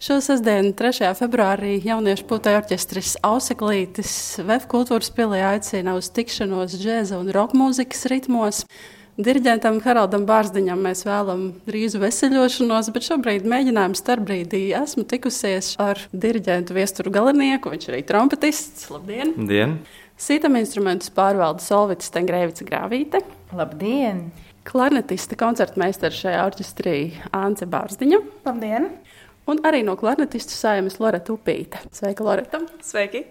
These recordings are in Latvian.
Šo sestdienu, 3. februārī, jauniešu putekļu orķestris Auseklītis VF kultūras pilī aicina uz tikšanos džēza un roka mūzikas ritmos. Diriģentam Haraldam Bārziņam mēs vēlamies drīzu veseļošanos, bet šobrīd mēģinājuma starpbrīdī esmu tikusies ar diriģentu Viesturu Galinieku. Viņš ir arī trompetists. Labdien! Dien. Sītam instrumentus pārvalda Solvits Tengrēvica Grāvīte. Labdien! Klarnetista koncertmeistara šajā orķestrī Ance Bārziņa. Labdien! Un arī no klarnetistu saimas Loreta Upīte. Sveika, Loreta! Sveiki!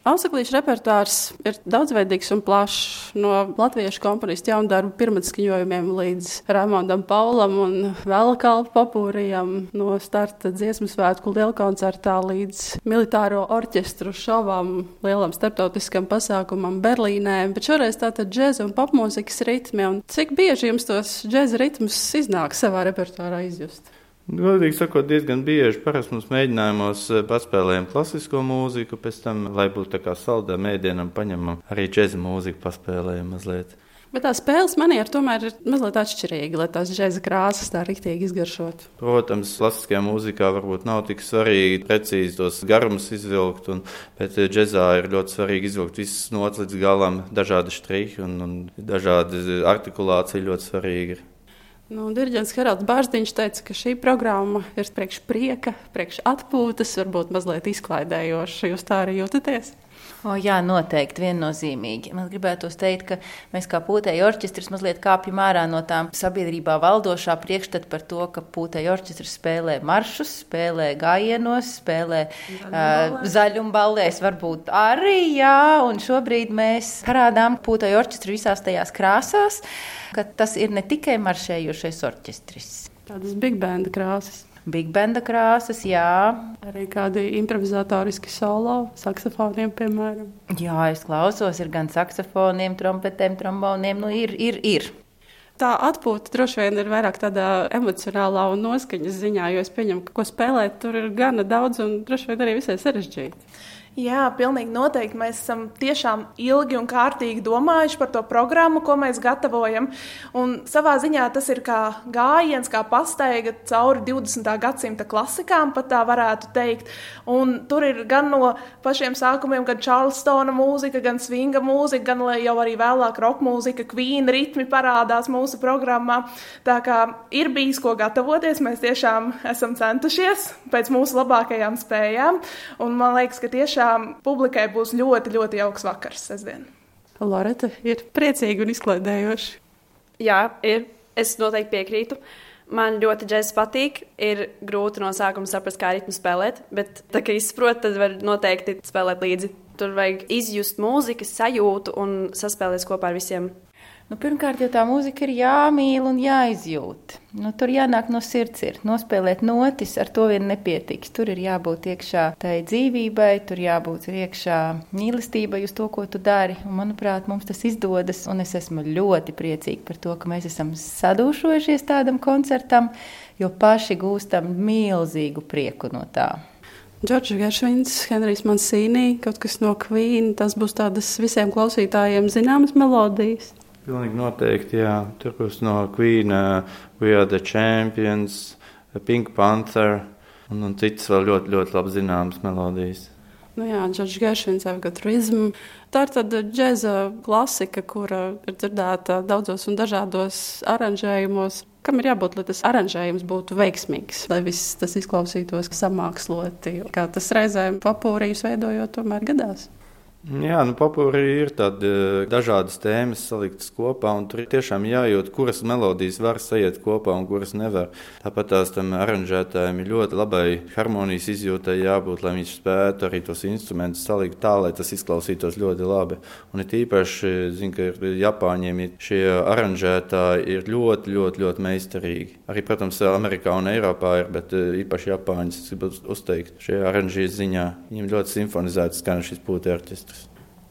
Ausaklīšu repertuārs ir daudzveidīgs un plašs. No latviešu komponistu jaundarbu pirmatskaņojumiem līdz Raimondam Paulam un Vēlkalpu papūrijam, no starta dziesmu svētku lielkoncertā līdz militāro orķestru šovam, lielam starptautiskam pasākumam Berlīnē. Bet šoreiz tātad džēza un popmūzikas ritmi. Un cik bieži jums tos džēza ritmus iznāk savā repertuārā izjust? Godīgi sakot, diezgan bieži parasti mums mēģinājumos eh, paspēlējam klasisko mūziku, pēc tam, lai būtu tā kā saldā mēdienam, paņemam arī džēza mūziku, paspēlējam mazliet. Bet tā spēles maniera tomēr ir mazliet atšķirīga, lai tās džēza krāsas tā rīktīgi izgaršot. Protams, klasiskajā mūzikā varbūt nav tik svarīgi precīzi tos garumus izvilkt, un, bet eh, džēzā ir ļoti svarīgi izvilkt visas nots līdz galam, dažādi štrihi un, un dažādi artikulācija ļoti svarīgi. Nu, Diriģents Haralds Bārziņš teica, ka šī programma ir priekš prieka, priekš atpūtas, varbūt mazliet izklaidējoša. Jūs tā arī jūtaties? O, jā, noteikti, viennozīmīgi. Man gribētu teikt, ka mēs kā pūtēji orķestris mazliet kāpjam ārā no tām sabiedrībā valdošā priekšstata par to, ka pūtēji orķestris spēlē maršus, spēlē gājienos, spēlē uh, zaļumballēs, varbūt arī, jā, un šobrīd mēs parādām pūtēji orķestri visās tajās krāsās, ka tas ir ne tikai maršējošais orķestris. Tādas big band krāsas. Big banda krāsas, jā. Arī kādi improvizatoriski solo, saksofoniem, piemēram. Jā, es klausos, ir gan saksofoniem, trompetēm, tromboniem. Nu, ir, ir, ir. Tā atpūta droši vien ir vairāk tādā emocionālā un noskaņas ziņā, jo es pieņemu, ka ko spēlēt tur ir gana daudz un droši vien arī visai sarežģīti. Jā, pilnīgi noteikti. Mēs esam tiešām ilgi un kārtīgi domājuši par to programmu, ko mēs gatavojam. Un savā ziņā tas ir kā gājiens, kā pastaiga cauri 20. gadsimta klasikām, pat tā varētu teikt. Un tur ir gan no pašiem sākumiem, gan Charlestona mūzika, gan swinga mūzika, gan jau arī vēlāk roka mūzika, kvīna ritmi parādās mūsu programmā. Tā kā ir bijis ko gatavoties, mēs tiešām esam centušies pēc mūsu labākajām spējām. Un man liekas, ka tiešām tiešām publikai būs ļoti, ļoti jauks vakars sestdien. Loreta ir priecīga un izklaidējoša. Jā, ir. Es noteikti piekrītu. Man ļoti džēzus patīk. Ir grūti no sākuma saprast, kā ritmu spēlēt, bet tā kā izprot, tad var noteikti spēlēt līdzi. Tur vajag izjust mūzikas sajūtu un saspēlēt kopā ar visiem Nu, pirmkārt, jau tā mūzika ir jāmīl un jāizjūt. Nu, tur jānāk no sirds, ir nospēlēt notis, ar to vien nepietiks. Tur ir jābūt iekšā tai dzīvībai, tur jābūt iekšā mīlestībai uz to, ko tu dari. Un, manuprāt, mums tas izdodas, un es esmu ļoti priecīga par to, ka mēs esam sadūšojušies tādam koncertam, jo paši gūstam milzīgu prieku no tā. Džordžs Geršvins, Henrijs Mansīnī, kaut kas no Queen, tas būs tādas visiem klausītājiem zināmas melodijas. Pilnīgi noteikti, jā. Tur būs no Queen, uh, We Are the Champions, Pink Panther un, un citas vēl ļoti, ļoti labi zināmas melodijas. Nu jā, Džordžs Geršvins, Evagatrism. Tā ir tāda džēza klasika, kura ir dzirdēta daudzos un dažādos aranžējumos. Kam ir jābūt, lai tas aranžējums būtu veiksmīgs, lai viss tas izklausītos samāksloti, kā tas reizēm papūrījus veidojot, tomēr gadās? Jā, nu, popūri ir tādi eh, dažādas tēmas saliktas kopā, un tur tiešām jājūt, kuras melodijas var sajiet kopā un kuras nevar. Tāpat tās tam aranžētājiem ir ļoti labai harmonijas izjūtai jābūt, lai viņš spētu arī tos instrumentus salikt tā, lai tas izklausītos ļoti labi. Un it īpaši, zinu, ka Japāņiem šie aranžētāji ir ļoti, ļoti, ļoti meistarīgi. Arī, protams, Amerikā un Eiropā ir, bet eh, īpaši Japāņus gribu uzteikt šajā aranžīs ziņā. Viņiem ļoti simfonizēts skan šis pūtērķis.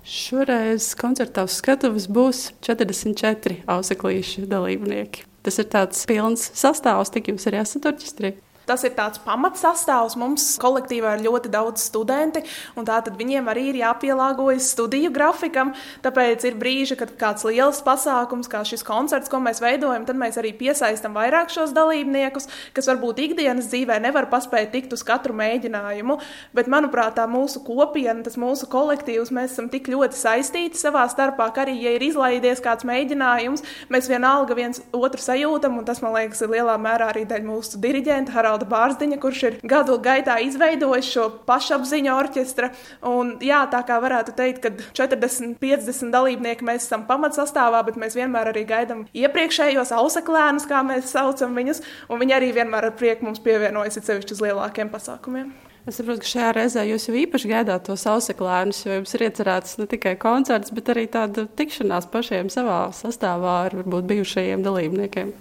Šoreiz koncertā uz skatuves būs 44 auseklīšu dalībnieki. Tas ir tāds pilns sastāvs, tik jūs arī esat orķestrī. Tas ir tāds pamatsastāvs. Mums kolektīvā ir ļoti daudz studenti, un tātad viņiem arī ir jāpielāgojas studiju grafikam. Tāpēc ir brīži, kad kāds liels pasākums, kā šis koncerts, ko mēs veidojam, tad mēs arī piesaistam vairāk šos dalībniekus, kas varbūt ikdienas dzīvē nevar paspēt tikt uz katru mēģinājumu. Bet, manuprāt, tā mūsu kopiena, tas mūsu kolektīvs, mēs esam tik ļoti saistīti savā starpā, ka arī, ja ir izlaidies kāds mēģinājums, mēs vienalga viens otru sajūtam, un tas, man liekas, ir lielā mērā arī dēļ mūsu diriģenta Haralda Bārziņa, kurš ir gadu gaitā izveidojis šo pašapziņu orķestra. Un, jā, tā kā varētu teikt, ka 40, 50 dalībnieki mēs esam pamatsastāvā, bet mēs vienmēr arī gaidām iepriekšējos auseklēnus, kā mēs saucam viņus, un viņi arī vienmēr ar prieku mums pievienojas, it sevišķi uz lielākiem pasākumiem. Es saprotu, ka šajā reizē jūs jau īpaši gaidāt tos auseklēnus, jo jums ir iecerēts ne tikai koncerts, bet arī tāda tikšanās pašiem savā sastāvā ar varbūt bijušajiem dalībniekiem.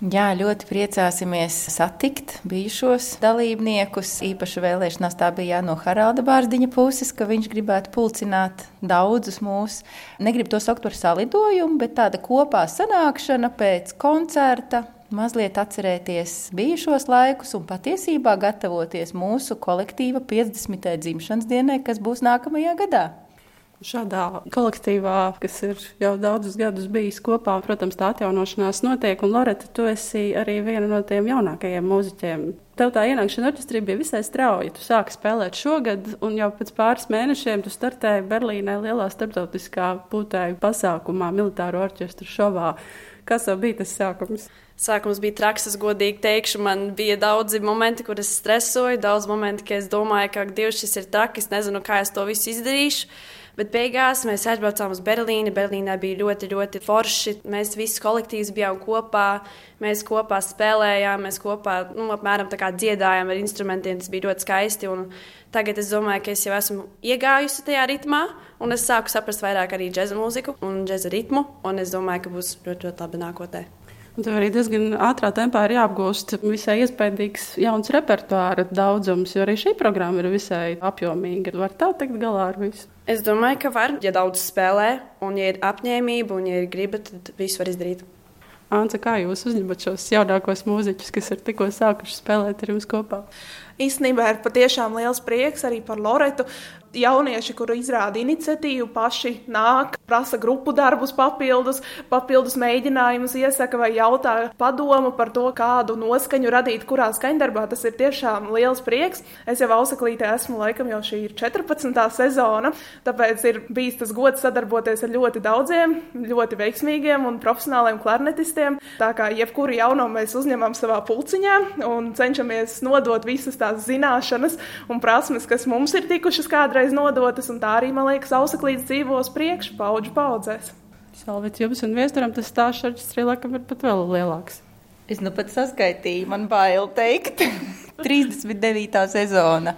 Jā, ļoti priecāsimies satikt bijušos dalībniekus. Īpaši vēlēšanās tā bija no Haralda Bārziņa puses, ka viņš gribētu pulcināt daudzus mūs. Negribu to saukt par salidojumu, bet tāda kopā sanākšana pēc koncerta, mazliet atcerēties bijušos laikus un patiesībā gatavoties mūsu kolektīva 50. dzimšanas dienai, kas būs nākamajā gadā. Šādā kolektīvā, kas ir jau daudzus gadus bijis kopā, protams, tā atjaunošanās notiek. Un, Loreta, tu esi arī viena no tiem jaunākajiem mūziķiem. Tev tā ienākšana orķestrī bija visai strauja. Tu sāki spēlēt šogad, un jau pēc pāris mēnešiem tu startēji Berlīnē lielā starptautiskā pūtēju pasākumā, militāro orķestru šovā. Kas tev bija tas sākums? Sākums bija traks, es godīgi teikšu. Man bija daudzi momenti, kur es stresoju, daudz momenti, kad es domāju, ka Dievs šis ir traki, es nezinu, kā es to visu izdarīšu. Bet beigās mēs aizbraucām uz Berlīni. Berlīnā bija ļoti, ļoti forši. Mēs visi kolektīvs bijām kopā. Mēs kopā spēlējām, mēs kopā nu, apmēram dziedājām ar instrumentiem. Tas bija ļoti skaisti. Un tagad es domāju, ka es jau esmu iegājusi tajā ritmā. Un es sāku saprast vairāk arī džēza mūziku un džēza ritmu. Un es domāju, ka būs ļoti, ļoti labi nākotnē. Un tev arī diezgan ātrā tempā ir jāapgūst visai iespaidīgs jauns repertuāra daudzums, jo arī šī programma ir visai apjomīga. Var tā tikt galā ar visu? Es domāju, ka var, ja daudz spēlē, un ja ir apņēmība, un ja ir griba, tad visu var izdarīt. Anca, kā jūs uzņemat šos jaunākos mūziķus, kas ir tikko sākuši spēlēt ar jums kopā? Īstenībā ir patiešām liels prieks arī par Loretu jaunieši, kuri izrāda iniciatīvu, paši nāk, prasa grupu darbus, papildus, papildus mēģinājumus, iesaka vai jautā padomu par to, kādu noskaņu radīt, kurā skaņdarbā. Tas ir tiešām liels prieks. Es jau auseklītē esmu, laikam, jau šī ir 14. sezona, tāpēc ir bijis tas gods sadarboties ar ļoti daudziem, ļoti veiksmīgiem un profesionāliem klarnetistiem. Tā kā jebkuru jauno mēs uzņemam savā pulciņā un cenšamies nodot visas tās zināšanas un prasmes, kas mums ir tikušas kādreiz kādreiz nodotas, un tā arī, man liekas, auseklīdz dzīvos priekšu paudžu paudzēs. Salvits jums un viesturam tas stāsts ar Strielakam ir pat vēl lielāks. Es nu pat saskaitīju, man bail teikt. 39. sezona.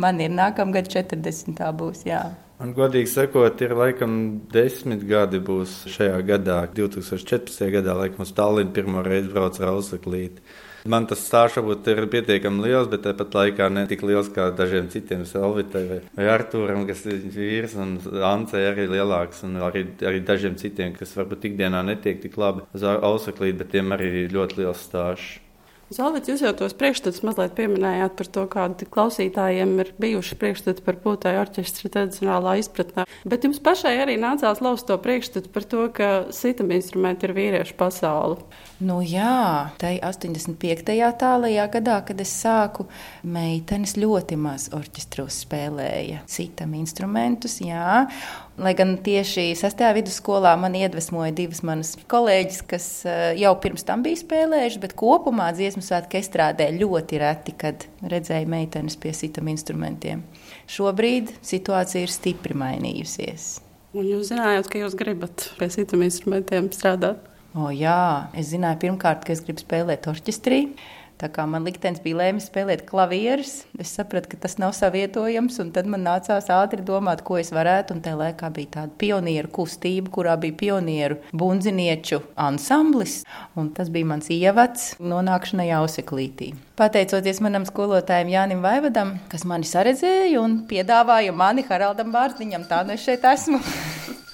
Man ir nākamgad 40. būs, jā. Man godīgi sakot, ir laikam desmit gadi būs šajā gadā, 2014. gadā, laikam uz Tallinu pirmo reizi brauc ar auseklīti. Man tas stāsts varbūt ir pietiekami liels, bet tāpat laikā ne tik liels kā dažiem citiem, Selvitai vai, vai Artūram, kas ir vīrs, un Ancei arī lielāks, un arī, arī dažiem citiem, kas varbūt ikdienā netiek tik labi uz auseklīt, bet tiem arī ļoti liels stāsts. Zalvits, jūs jau tos priekšstats mazliet pieminējāt par to, kādi klausītājiem ir bijuši priekšstati par putāju orķestra tradicionālā izpratnē. Bet jums pašai arī nācās laust to priekšstatu par to, ka sitam instrumenti ir vīriešu pasauli. Nu jā, tai 85. tālajā gadā, kad es sāku, meitenes ļoti maz orķestros spēlēja citam instrumentus, jā. Lai gan tieši sastajā vidusskolā man iedvesmoja divas manas kolēģis, kas eh, jau pirms tam bija spēlējuši, bet kopumā dziesmu svētku estrādē ļoti reti, kad redzēju meitenes pie citam instrumentiem. Šobrīd situācija ir stipri mainījusies. Un jūs zinājāt, ka jūs gribat pie citam instrumentiem strādāt? O, jā, es zināju, pirmkārt, ka es gribu spēlēt orķestrī. Tā kā man liktenis bija lēmis spēlēt klavierus, es sapratu, ka tas nav savietojams. Tad man nācās ātri domāt, ko es varētu. Un tajā laikā bija tāda pionieru kustība, kurā bija pionieru bundzinieču ansamblis. Tas bija mans ievads nonākšanai auseklītī. Pateicoties manam skolotājam Jānim Vaivadam, kas mani saredzēja un piedāvāja mani Haraldam Bārziņam, tā nu es šeit esmu.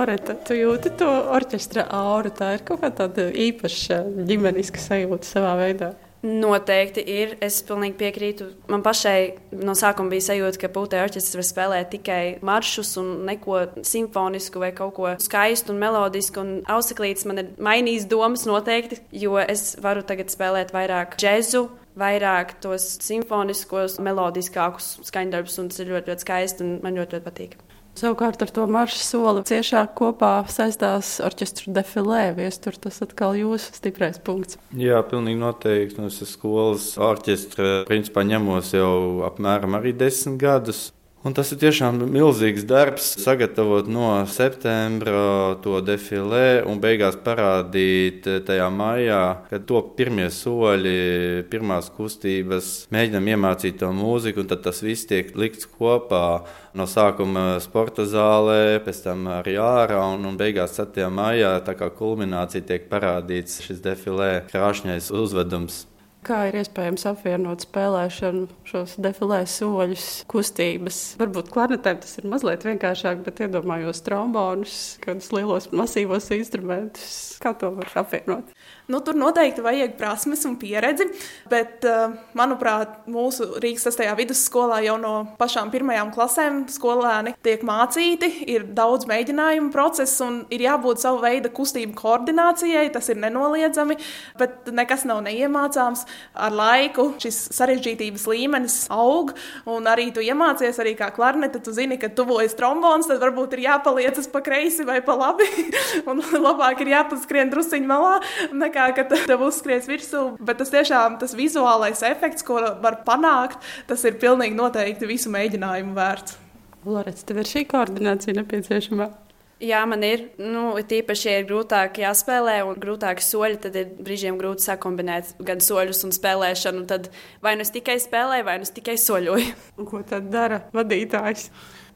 Loreta, tu jūti to orķestra auru. Tā ir kaut kā tāda īpaša ģimeniska sajūta savā veidā. Noteikti ir. Es pilnīgi piekrītu. Man pašai no sākuma bija sajūta, ka putekļi orķestris var spēlēt tikai maršus un neko simfonisku vai kaut ko skaistu un melodisku. Un auseklītis man ir mainījis domas noteikti, jo es varu tagad spēlēt vairāk džēzu. Vairāk tos simfoniskos, melodiskākus skaņdarbus, tas ir ļoti, ļoti skaisti un man ļoti, ļoti patīk. Savukārt ar to maršu soli ciešāk kopā saistās orķestra defilē. Viestur tas atkal jūsu stiprais punkts. Jā, pilnīgi noteikti. No nu, skolas orķestra principā ņemos jau apmēram arī desmit gadus. Un tas ir tiešām milzīgs darbs, sagatavot no septembra to defilē un beigās parādīt tajā maijā, kad top pirmie soļi, pirmās kustības, mēģinam iemācīt to mūziku, un tad tas viss tiek likts kopā no sākuma sporta zālē, pēc tam arī ārā, un, un beigās 7. maijā tā kā kulminācija tiek parādīts šis defilē krāšņais uzvedums. Kā ir iespējams apvienot spēlēšanu, šos defilē soļus, kustības? Varbūt klarnetēm tas ir mazliet vienkāršāk, bet iedomājos trombonus, kādus lielos masīvos instrumentus. Kā to var apvienot? Nu, tur noteikti vajag prasmes un pieredzi, bet, eh, manuprāt, mūsu Rīgas 6. vidusskolā jau no pašām pirmajām klasēm skolēni tiek mācīti, ir daudz mēģinājumu procesu un ir jābūt savu veidu kustību koordinācijai, tas ir nenoliedzami, bet nekas nav neiemācāms. Ar laiku šis sarežģītības līmenis aug, un arī tu iemācies, arī kā klarnete, tu zini, ka tuvojas trombons, tad varbūt ir jāpaliecas pa kreisi vai pa labi, un labāk ir jāpaskrien drusciņ malā, nekā kā, ka tev uzskries virsū. Bet tas tiešām tas vizuālais efekts, ko var panākt, tas ir pilnīgi noteikti visu mēģinājumu vērts. Lorets, tev ir šī koordinācija nepieciešama? Jā, man ir. Nu, tīpaši, ja ir grūtāk jāspēlē un grūtāki soļi, tad ir brīžiem grūti sakombinēt gan soļus un spēlēšanu. Tad vai nu es tikai spēlēju, vai nu es tikai soļoju. Un ko tad dara vadītājs?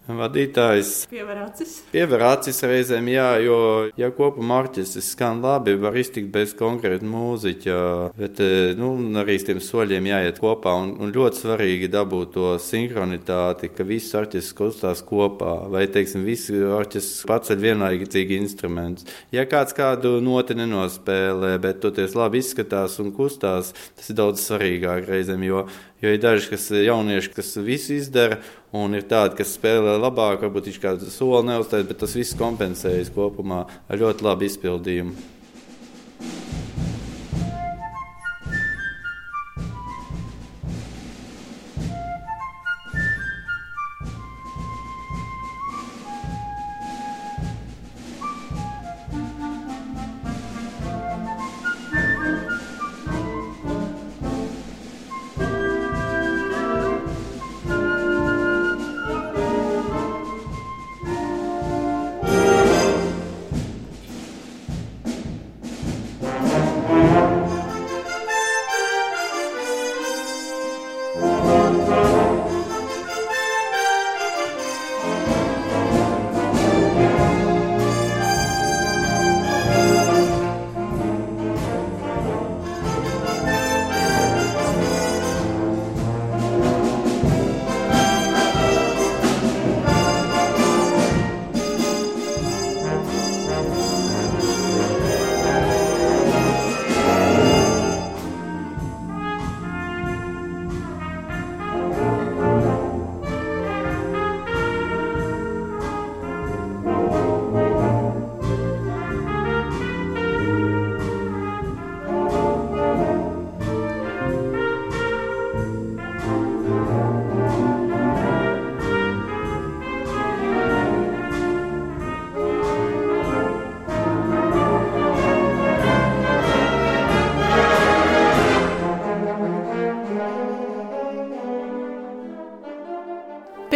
Vadītājs piever acis. Piever acis reizēm, jā, jo, ja kopumā orķestris skan labi, var iztikt bez konkrēta mūziķa, bet, e, nu, arī tiem soļiem jāiet kopā, un, un ļoti svarīgi dabūt to sinhronitāti, ka viss orķestris kustās kopā, vai, teiksim, visi orķestris paceļ vienlaicīgi instrumentus. Ja kāds kādu noti nenospēlē, bet toties labi izskatās un kustās, tas ir daudz svarīgāk reizēm, jo, jo ir daži, kas jaunieši, kas visu izdara, Un ir tādi, kas spēlē labāk, varbūt viņš kādu soli neuztais, bet tas viss kompensējas kopumā ar ļoti labu izpildījumu.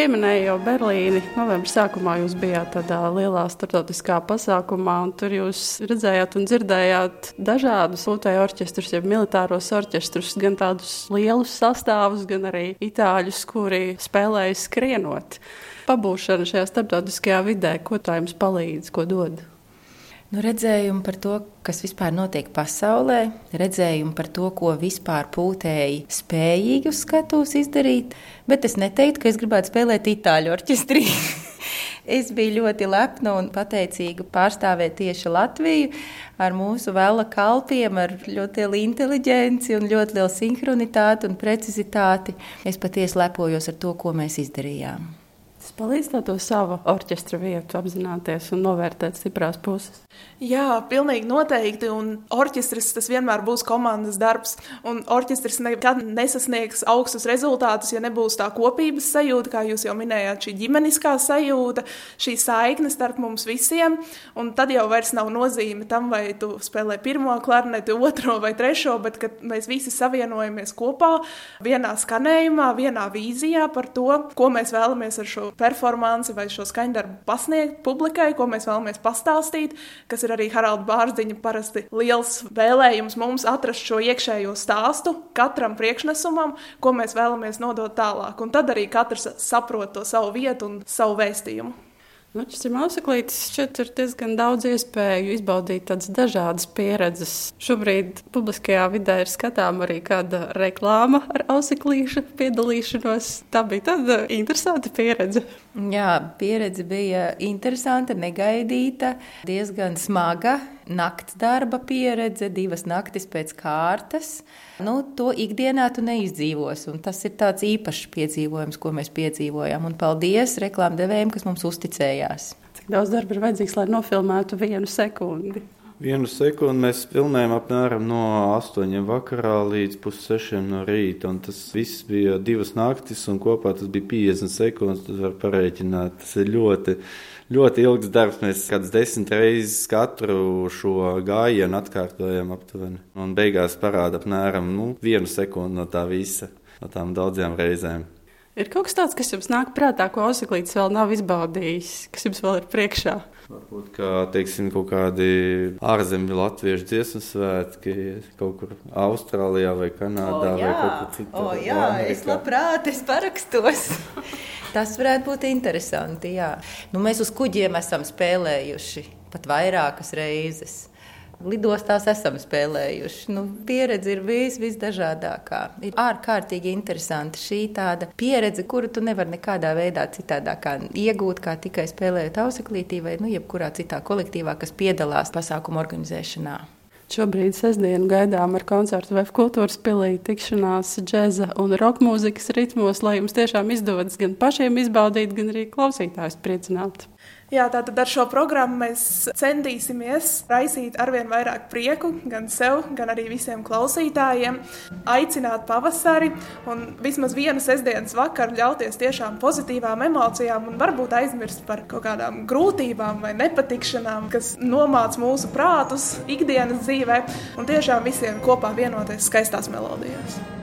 Pieminēju jau Berlīni. Novembrī sākumā jūs bijāt tādā lielā starptautiskā pasākumā, un tur jūs redzējāt un dzirdējāt dažādus pūtēju orķestrus, jeb militāros orķestrus, gan tādus lielus sastāvus, gan arī itāļus, kuri spēlēja skrienot. Pabūšana šajā starptautiskajā vidē, ko tā jums palīdz, ko dod? Nu, redzējumu par to, kas vispār notiek pasaulē, redzējumu par to, ko vispār pūtēji spējīgi uz skatuves izdarīt, bet es neteiktu, ka es gribētu spēlēt itāļu orķestrī. es biju ļoti lepna un pateicīga pārstāvēt tieši Latviju ar mūsu vēla kalpiem, ar ļoti lielu inteliģenci un ļoti lielu sinhronitāti un precizitāti. Es patiesi lepojos ar to, ko mēs izdarījām. Tas palīdz to savu orķestra vietu apzināties un novērtēt stiprās puses. Jā, pilnīgi noteikti. Un orķestris tas vienmēr būs komandas darbs. Un orķestris nekad nesasniegs augstus rezultātus, ja nebūs tā kopības sajūta, kā jūs jau minējāt, šī ģimeniskā sajūta, šī saikne starp mums visiem. Un tad jau vairs nav nozīme tam, vai tu spēlē pirmo klarnetu, otro vai trešo, bet kad mēs visi savienojamies kopā vienā skanējumā, vienā vīzijā par to, ko mēs vēlamies ar šo performanci vai šo skaņdarbu pasniegt publikai, ko mēs vēlamies pastāstīt, kas ir arī Haralda Bārziņa parasti liels vēlējums mums atrast šo iekšējo stāstu katram priekšnesumam, ko mēs vēlamies nodot tālāk. Un tad arī katrs saprot to savu vietu un savu vēstījumu. Nu, šis ir mākslinieks. Šeit ir diezgan daudz iespēju izbaudīt tādas dažādas pieredzes. Šobrīd publiskajā vidē ir skatāms arī kāda reklāma ar auseklīšu piedalīšanos. Tā bija tāda interesanta pieredze. Jā, pieredze bija interesanta, negaidīta, diezgan smaga nakts darba pieredze, divas naktis pēc kārtas. Nu, to ikdienā tu neizdzīvos, tas ir tāds īpašs piedzīvojums, ko mēs piedzīvojam. Un paldies reklāmdevējiem, kas mums uzticējās. Cik daudz darba ir vajadzīgs, lai nofilmētu vienu sekundi? Vienu sekundi mēs filmējām apmēram no 8 vakarā līdz pussešiem no rīta. Tas viss bija divas naktis, un kopā tas bija 50 sekundes. Tas var parēķināt. Tas ir ļoti ļoti ilgs darbs. Mēs kādas desmit reizes katru šo gājienu atkārtojam aptuveni. Un beigās parāda apmēram nu, vienu sekundi no tā visa, no tām daudzām reizēm. Ir kaut kas tāds, kas jums nāk prātā, ko Osaklīts vēl nav izbaudījis, kas jums vēl ir priekšā? Varbūt kā teiksim, kaut kādi ārzemju latviešu dziesmu svētki kaut kur Austrālijā vai Kanādā o, vai kaut kur citur. O, jā, es labprāt, es parakstos. Tas varētu būt interesanti. Jā. Nu, mēs uz kuģiem esam spēlējuši pat vairākas reizes. Lidostās esam spēlējuši. Nu, pieredze ir vis, visdažādākā. Ir ārkārtīgi interesanti šī tāda pieredze, kuru tu nevari nekādā veidā citādāk iegūt, kā tikai spēlējot auseklītī vai nu, jebkurā citā kolektīvā, kas piedalās pasākumu organizēšanā. Šobrīd sestdienu gaidām ar koncertu Vēf kultūras pilī tikšanās džeza un roka mūzikas ritmos, lai jums tiešām izdodas gan pašiem izbaudīt, gan arī klausītājus priecināt. Jā, tātad ar šo programmu mēs centīsimies raisīt arvien vairāk prieku gan sev, gan arī visiem klausītājiem, aicināt pavasari un vismaz vienu sestdienas vakaru ļauties tiešām pozitīvām emocijām un varbūt aizmirst par kaut kādām grūtībām vai nepatikšanām, kas nomāc mūsu prātus ikdienas dzīvē un tiešām visiem kopā vienoties skaistās melodijās.